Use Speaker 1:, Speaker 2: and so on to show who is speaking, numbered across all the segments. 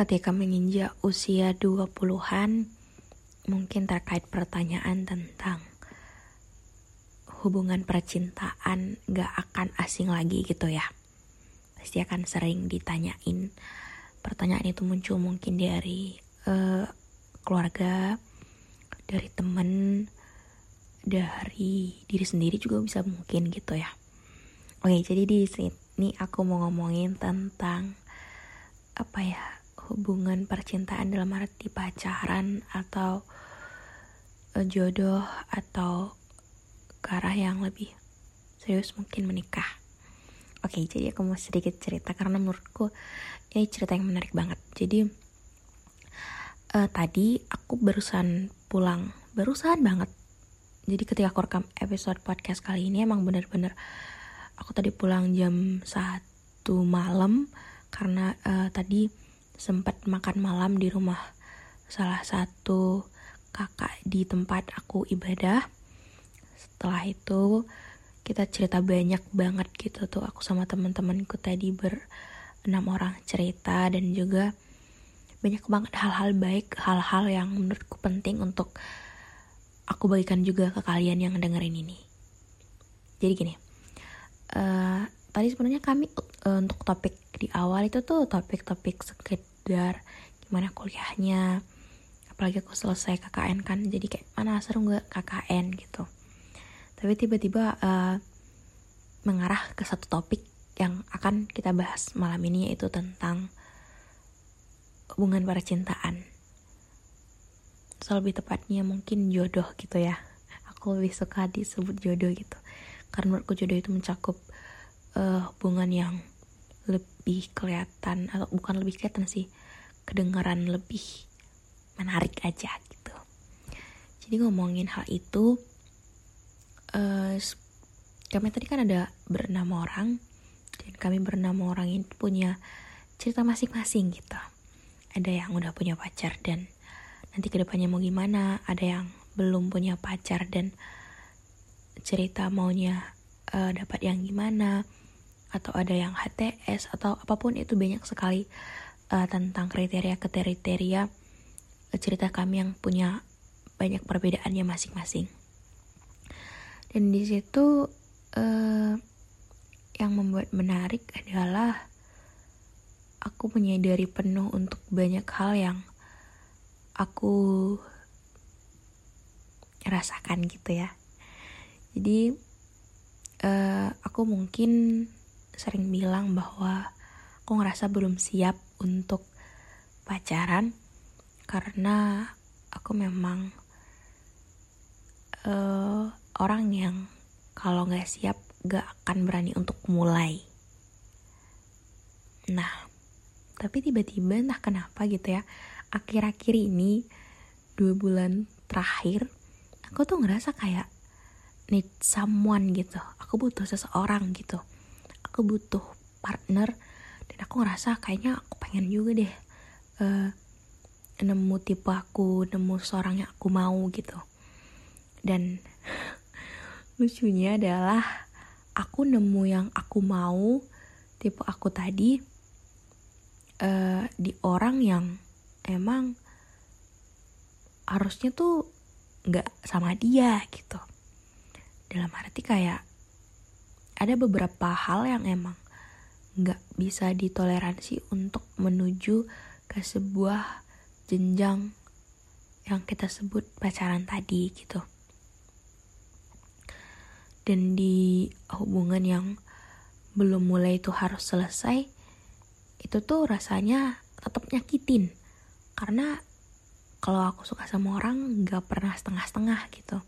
Speaker 1: Ketika menginjak usia 20-an, mungkin terkait pertanyaan tentang hubungan percintaan gak akan asing lagi gitu ya. Pasti akan sering ditanyain. Pertanyaan itu muncul mungkin dari uh, keluarga, dari temen, dari diri sendiri juga bisa mungkin gitu ya. Oke, jadi di sini aku mau ngomongin tentang apa ya hubungan percintaan dalam arti pacaran atau uh, jodoh atau ke arah yang lebih serius mungkin menikah. Oke, jadi aku mau sedikit cerita karena menurutku ini cerita yang menarik banget. Jadi uh, tadi aku barusan pulang, barusan banget. Jadi ketika aku rekam episode podcast kali ini emang bener-bener aku tadi pulang jam satu malam karena uh, tadi sempat makan malam di rumah salah satu kakak di tempat aku ibadah. Setelah itu kita cerita banyak banget gitu tuh aku sama teman-temanku tadi ber enam orang cerita dan juga banyak banget hal-hal baik, hal-hal yang menurutku penting untuk aku bagikan juga ke kalian yang dengerin ini. Jadi gini, uh, tadi sebenarnya kami uh, untuk topik di awal itu tuh topik-topik gimana kuliahnya. Apalagi aku selesai KKN kan jadi kayak mana seru nggak KKN gitu. Tapi tiba-tiba uh, mengarah ke satu topik yang akan kita bahas malam ini yaitu tentang hubungan percintaan. So lebih tepatnya mungkin jodoh gitu ya. Aku lebih suka disebut jodoh gitu. Karena menurutku jodoh itu mencakup uh, hubungan yang lebih kelihatan atau bukan lebih kelihatan sih kedengaran lebih menarik aja gitu. Jadi ngomongin hal itu uh, kami tadi kan ada berenam orang dan kami berenam orang ini punya cerita masing-masing gitu. Ada yang udah punya pacar dan nanti ke depannya mau gimana ada yang belum punya pacar dan cerita maunya uh, dapat yang gimana atau ada yang HTS atau apa pun itu banyak sekali uh, tentang kriteria-kriteria uh, cerita kami yang punya banyak perbedaannya masing-masing. Dan di situ uh, yang membuat menarik adalah aku menyadari penuh untuk banyak hal yang aku rasakan gitu ya. Jadi uh, aku mungkin sering bilang bahwa aku ngerasa belum siap untuk pacaran karena aku memang uh, orang yang kalau nggak siap gak akan berani untuk mulai. Nah, tapi tiba-tiba entah kenapa gitu ya, akhir-akhir ini dua bulan terakhir aku tuh ngerasa kayak need someone gitu. Aku butuh seseorang gitu aku butuh partner aku ngerasa kayaknya aku pengen juga deh uh, nemu tipe aku nemu seorang yang aku mau gitu. Dan lucunya adalah aku nemu yang aku mau tipe aku tadi uh, di orang yang emang harusnya tuh nggak sama dia gitu. Dalam arti kayak ada beberapa hal yang emang nggak bisa ditoleransi untuk menuju ke sebuah jenjang yang kita sebut pacaran tadi gitu. Dan di hubungan yang belum mulai itu harus selesai, itu tuh rasanya tetap nyakitin. Karena kalau aku suka sama orang nggak pernah setengah-setengah gitu.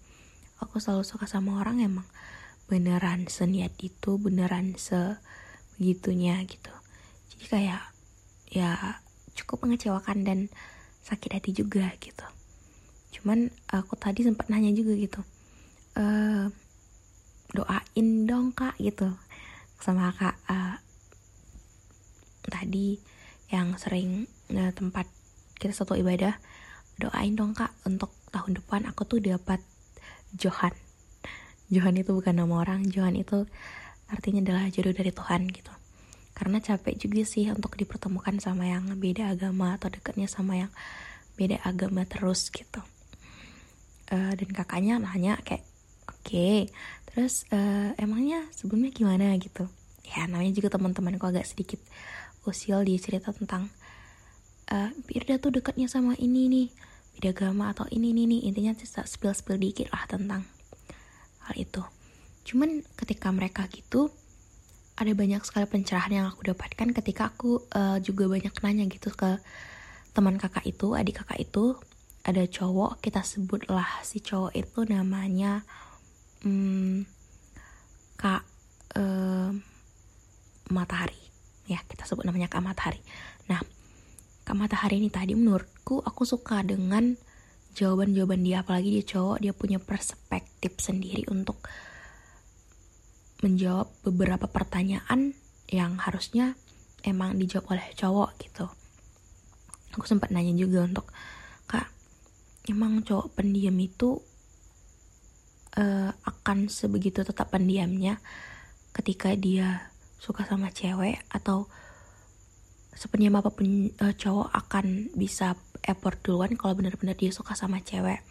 Speaker 1: Aku selalu suka sama orang emang beneran seniat itu beneran se begitunya gitu. Jadi kayak ya cukup mengecewakan dan sakit hati juga gitu. Cuman aku tadi sempat nanya juga gitu. E, doain dong kak gitu sama kak uh, tadi yang sering uh, tempat kita satu ibadah. Doain dong kak untuk tahun depan aku tuh dapat Johan. Johan itu bukan nama orang Johan itu artinya adalah jodoh dari Tuhan gitu. Karena capek juga sih untuk dipertemukan sama yang beda agama atau dekatnya sama yang beda agama terus gitu. Uh, dan kakaknya nanya kayak oke okay, terus uh, emangnya sebelumnya gimana? Gitu. Ya namanya juga teman-temanku agak sedikit usil dia cerita tentang uh, tuh dekatnya sama ini nih beda agama atau ini nih nih intinya spill spill dikit lah tentang hal itu cuman ketika mereka gitu ada banyak sekali pencerahan yang aku dapatkan ketika aku uh, juga banyak nanya gitu ke teman kakak itu adik kakak itu. Ada cowok kita sebutlah si cowok itu namanya hmm, kak uh, matahari. Ya kita sebut namanya kak matahari. Nah kak matahari ini tadi menurutku aku suka dengan jawaban-jawaban dia. Apalagi dia cowok dia punya perspektif sendiri untuk menjawab beberapa pertanyaan yang harusnya emang dijawab oleh cowok gitu. Aku sempat nanya juga untuk kak emang cowok pendiam itu uh, akan sebegitu tetap pendiamnya ketika dia suka sama cewek? Atau sependiam apa pun uh, cowok akan bisa effort duluan kalau benar-benar dia suka sama cewek?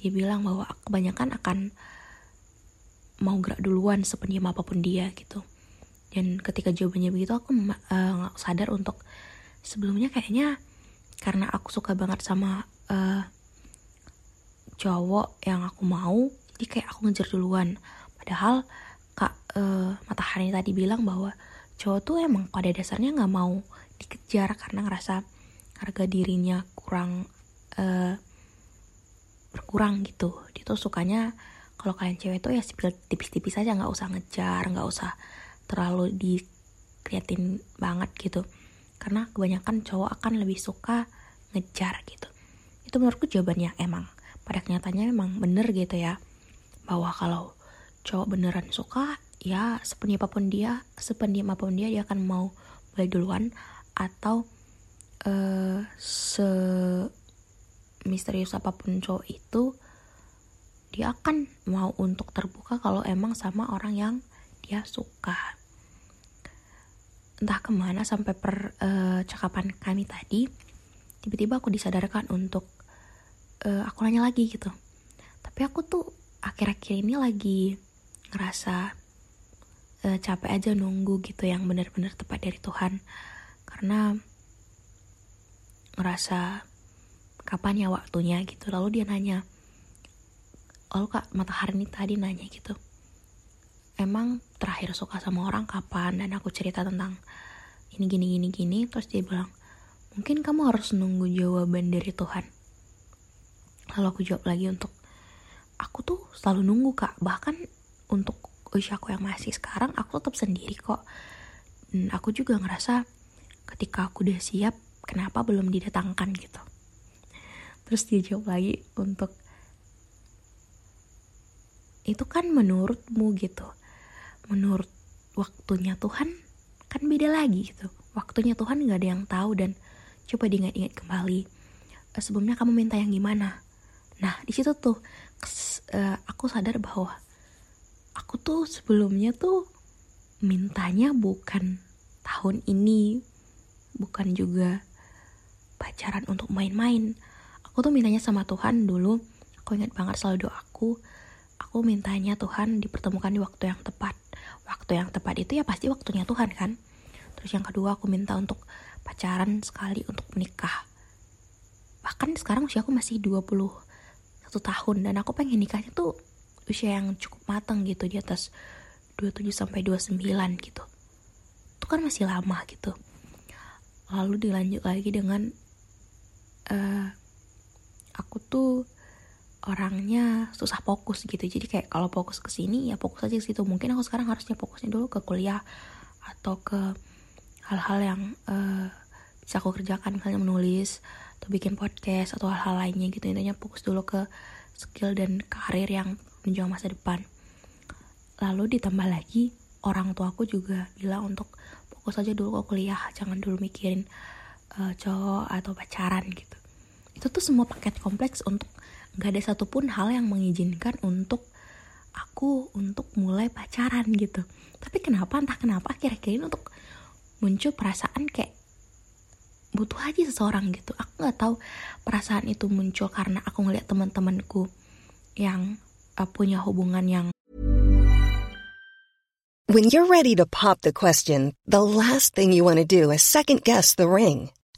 Speaker 1: Dia bilang bahwa kebanyakan akan mau gerak duluan sependiam apa pun dia gitu. Dan ketika jawabannya begitu aku uh, sadar untuk sebelumnya kayaknya karena aku suka banget sama uh, cowok yang aku mau jadi kayak aku ngejar duluan. Padahal kak uh, matahari tadi bilang bahwa cowok tuh emang pada dasarnya nggak mau dikejar karena ngerasa harga dirinya kurang uh, berkurang gitu. Dia tuh sukanya kalau kalian cewek tuh ya tipis-tipis aja nggak usah ngejar nggak usah terlalu dikeliatin banget gitu. Karena kebanyakan cowok akan lebih suka ngejar gitu. Itu menurutku jawabannya emang. Pada kenyataannya emang bener gitu ya. Bahwa kalau cowok beneran suka ya sependiam apa pun dia sependiam apa pun dia dia akan mau mulai duluan atau uh, se misterius apa pun cowok itu dia akan mau untuk terbuka kalau emang sama orang yang dia suka. Entah ke mana sampai percakapan uh, kami tadi tiba-tiba aku disadarkan untuk uh, aku nanya lagi gitu. Tapi aku tuh akhir-akhir ini lagi ngerasa uh, capek aja nunggu gitu yang benar-benar tepat dari Tuhan. Karena ngerasa kapan ya waktunya gitu. Lalu dia nanya lalu kak matahari ini tadi nanya gitu emang terakhir suka sama orang kapan? Dan aku cerita tentang ini gini gini gini terus dia bilang mungkin kamu harus nunggu jawaban dari Tuhan. Lalu aku jawab lagi untuk aku tuh selalu nunggu kak. Bahkan untuk usiaku yang masih sekarang aku tetap sendiri kok. Dan aku juga ngerasa ketika aku udah siap kenapa belum didatangkan gitu. Terus dia jawab lagi untuk itu kan menurutmu gitu. Menurut waktunya Tuhan kan beda lagi gitu. Waktunya Tuhan nggak ada yang tahu dan coba diingat-ingat kembali. Eh, sebelumnya kamu minta yang gimana? Nah di situ tuh uh, aku sadar bahwa aku tuh sebelumnya tuh mintanya bukan tahun ini bukan juga pacaran untuk main-main. Aku tuh mintanya sama Tuhan dulu. Aku ingat banget selalu doaku aku mintanya Tuhan dipertemukan di waktu yang tepat. Waktu yang tepat itu ya pasti waktunya Tuhan kan? Terus yang kedua aku minta untuk pacaran sekali untuk menikah. Bahkan sekarang usia aku masih 21 tahun dan aku pengen nikahnya tuh usia yang cukup matang gitu di atas 27 sampai 29 gitu. Itu kan masih lama gitu. Lalu dilanjut lagi dengan uh, aku tuh orangnya susah fokus gitu. Jadi kayak kalau fokus ke sini ya fokus aja ke situ. Mungkin aku sekarang harusnya fokusnya dulu ke kuliah atau ke hal-hal yang uh, bisa aku kerjakan. Misalnya menulis atau bikin podcast atau hal-hal lainnya gitu. Intinya fokus dulu ke skill dan karir yang menjual masa depan. Lalu ditambah lagi orang tua aku juga bilang untuk fokus aja dulu ke kuliah. Jangan dulu mikirin uh, cowok atau pacaran gitu. Itu tuh semua paket kompleks untuk nggak ada satupun hal yang mengizinkan untuk aku untuk mulai pacaran gitu tapi kenapa entah kenapa kira-kira ini untuk muncul perasaan kayak butuh aja seseorang gitu aku nggak tahu perasaan itu muncul karena aku ngeliat teman-temanku yang uh, punya hubungan yang
Speaker 2: When you're ready to pop the question, the last thing you want to do is second guess the ring.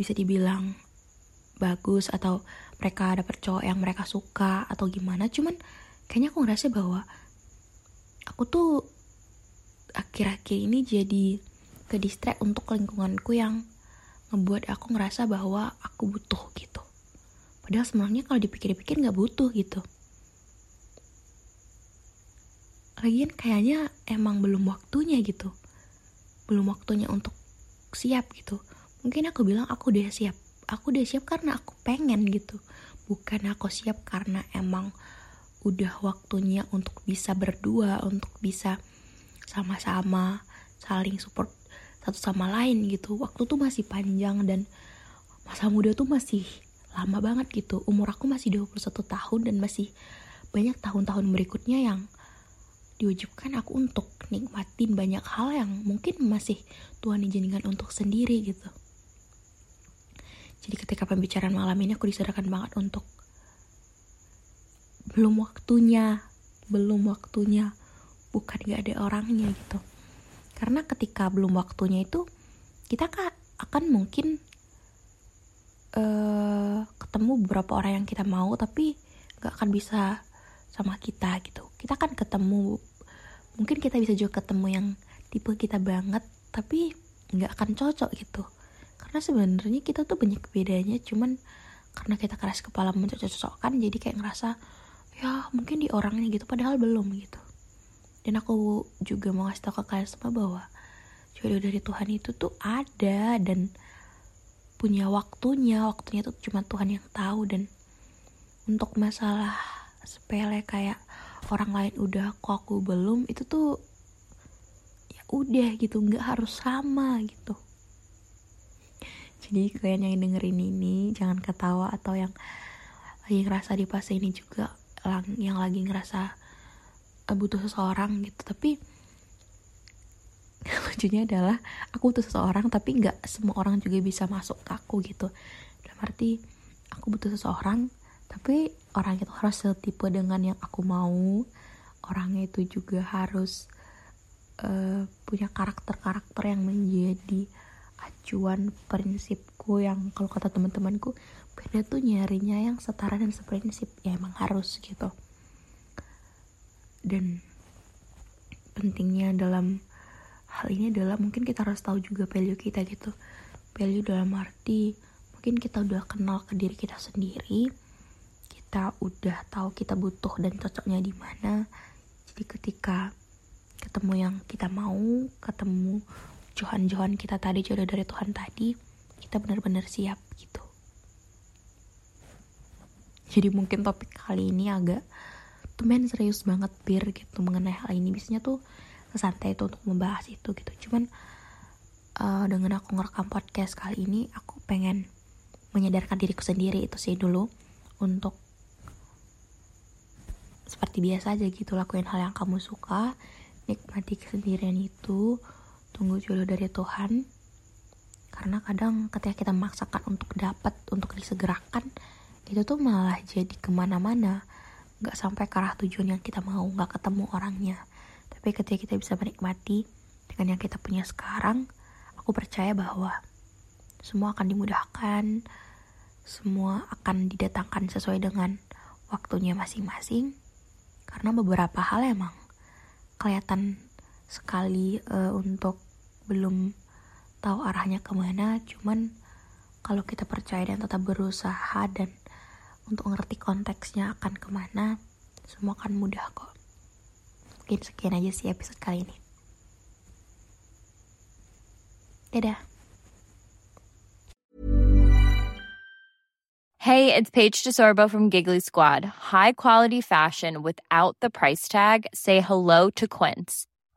Speaker 1: Bisa dibilang bagus atau mereka dapet cowok yang mereka suka atau gimana. Cuman kayaknya aku ngerasa bahwa aku tuh akhir-akhir ini jadi ke distract untuk lingkunganku yang ngebuat aku ngerasa bahwa aku butuh gitu. Padahal sebenarnya kalau dipikir-pikir nggak butuh gitu. Lagian kayaknya emang belum waktunya gitu. Belum waktunya untuk siap gitu mungkin aku bilang aku udah siap. Aku udah siap karena aku pengen gitu. Bukan aku siap karena emang udah waktunya untuk bisa berdua untuk bisa sama-sama saling support satu sama lain gitu. Waktu tuh masih panjang dan masa muda tuh masih lama banget gitu. Umur aku masih 21 tahun dan masih banyak tahun-tahun berikutnya yang diwajibkan aku untuk nikmatin banyak hal yang mungkin masih Tuhan izinkan untuk sendiri gitu jadi ketika pembicaraan malam ini aku disadarkan banget untuk belum waktunya, belum waktunya, bukan gak ada orangnya gitu. Karena ketika belum waktunya itu kita kan akan mungkin uh, ketemu beberapa orang yang kita mau tapi gak akan bisa sama kita gitu. Kita kan ketemu, mungkin kita bisa juga ketemu yang tipe kita banget tapi nggak akan cocok gitu karena sebenarnya kita tuh banyak bedanya cuman karena kita keras kepala mencocok-cocokkan jadi kayak ngerasa ya mungkin di orangnya gitu padahal belum gitu. Dan aku juga mau ngasih tau ke kalian semua bahwa jodoh dari Tuhan itu tuh ada dan punya waktunya. Waktunya tuh cuma Tuhan yang tahu dan untuk masalah sepele kayak orang lain udah kok aku belum itu tuh ya udah gitu nggak harus sama gitu jadi kalian yang dengerin ini jangan ketawa atau yang lagi ngerasa di fase ini juga yang lagi ngerasa eh, butuh seseorang gitu. Tapi lucunya adalah aku butuh seseorang tapi nggak semua orang juga bisa masuk ke aku gitu. Dalam arti aku butuh seseorang tapi orang itu harus setipe dengan yang aku mau. Orangnya itu juga harus uh, punya karakter-karakter yang menjadi acuan prinsipku yang kalau kata teman-temanku beda tuh nyarinya yang setara dan seprinsip. Ya emang harus gitu. Dan pentingnya dalam hal ini adalah mungkin kita harus tahu juga value kita gitu. Value dalam arti mungkin kita udah kenal ke diri kita sendiri kita udah tahu kita butuh dan cocoknya di mana. Jadi ketika ketemu yang kita mau ketemu johan-johan kita tadi jodoh dari Tuhan tadi kita benar-benar siap gitu. Jadi mungkin topik kali ini agak temen serius banget bir gitu mengenai hal ini. Biasanya tuh santai itu untuk membahas itu gitu. Cuman uh, dengan aku ngerekam podcast kali ini aku pengen menyadarkan diriku sendiri itu sih dulu untuk seperti biasa aja gitu lakuin hal yang kamu suka nikmati kesendirian itu tunggu jodoh dari Tuhan. Karena kadang ketika kita memaksakan untuk dapat untuk disegerakan itu tuh malah jadi ke mana-mana. Nggak sampai ke arah tujuan yang kita mau nggak ketemu orangnya. Tapi ketika kita bisa menikmati dengan yang kita punya sekarang aku percaya bahwa semua akan dimudahkan semua akan didatangkan sesuai dengan waktunya masing-masing. Karena beberapa hal emang kelihatan sekali uh, untuk belum tahu arahnya ke mana cuman kalau kita percaya dan tetap berusaha dan untuk ngerti konteksnya akan ke mana semua akan mudah kok mungkin sekian aja sih episode kali ini dadah
Speaker 3: Hey, it's Paige DeSorbo from Giggly Squad. High quality fashion without the price tag. Say hello to Quince.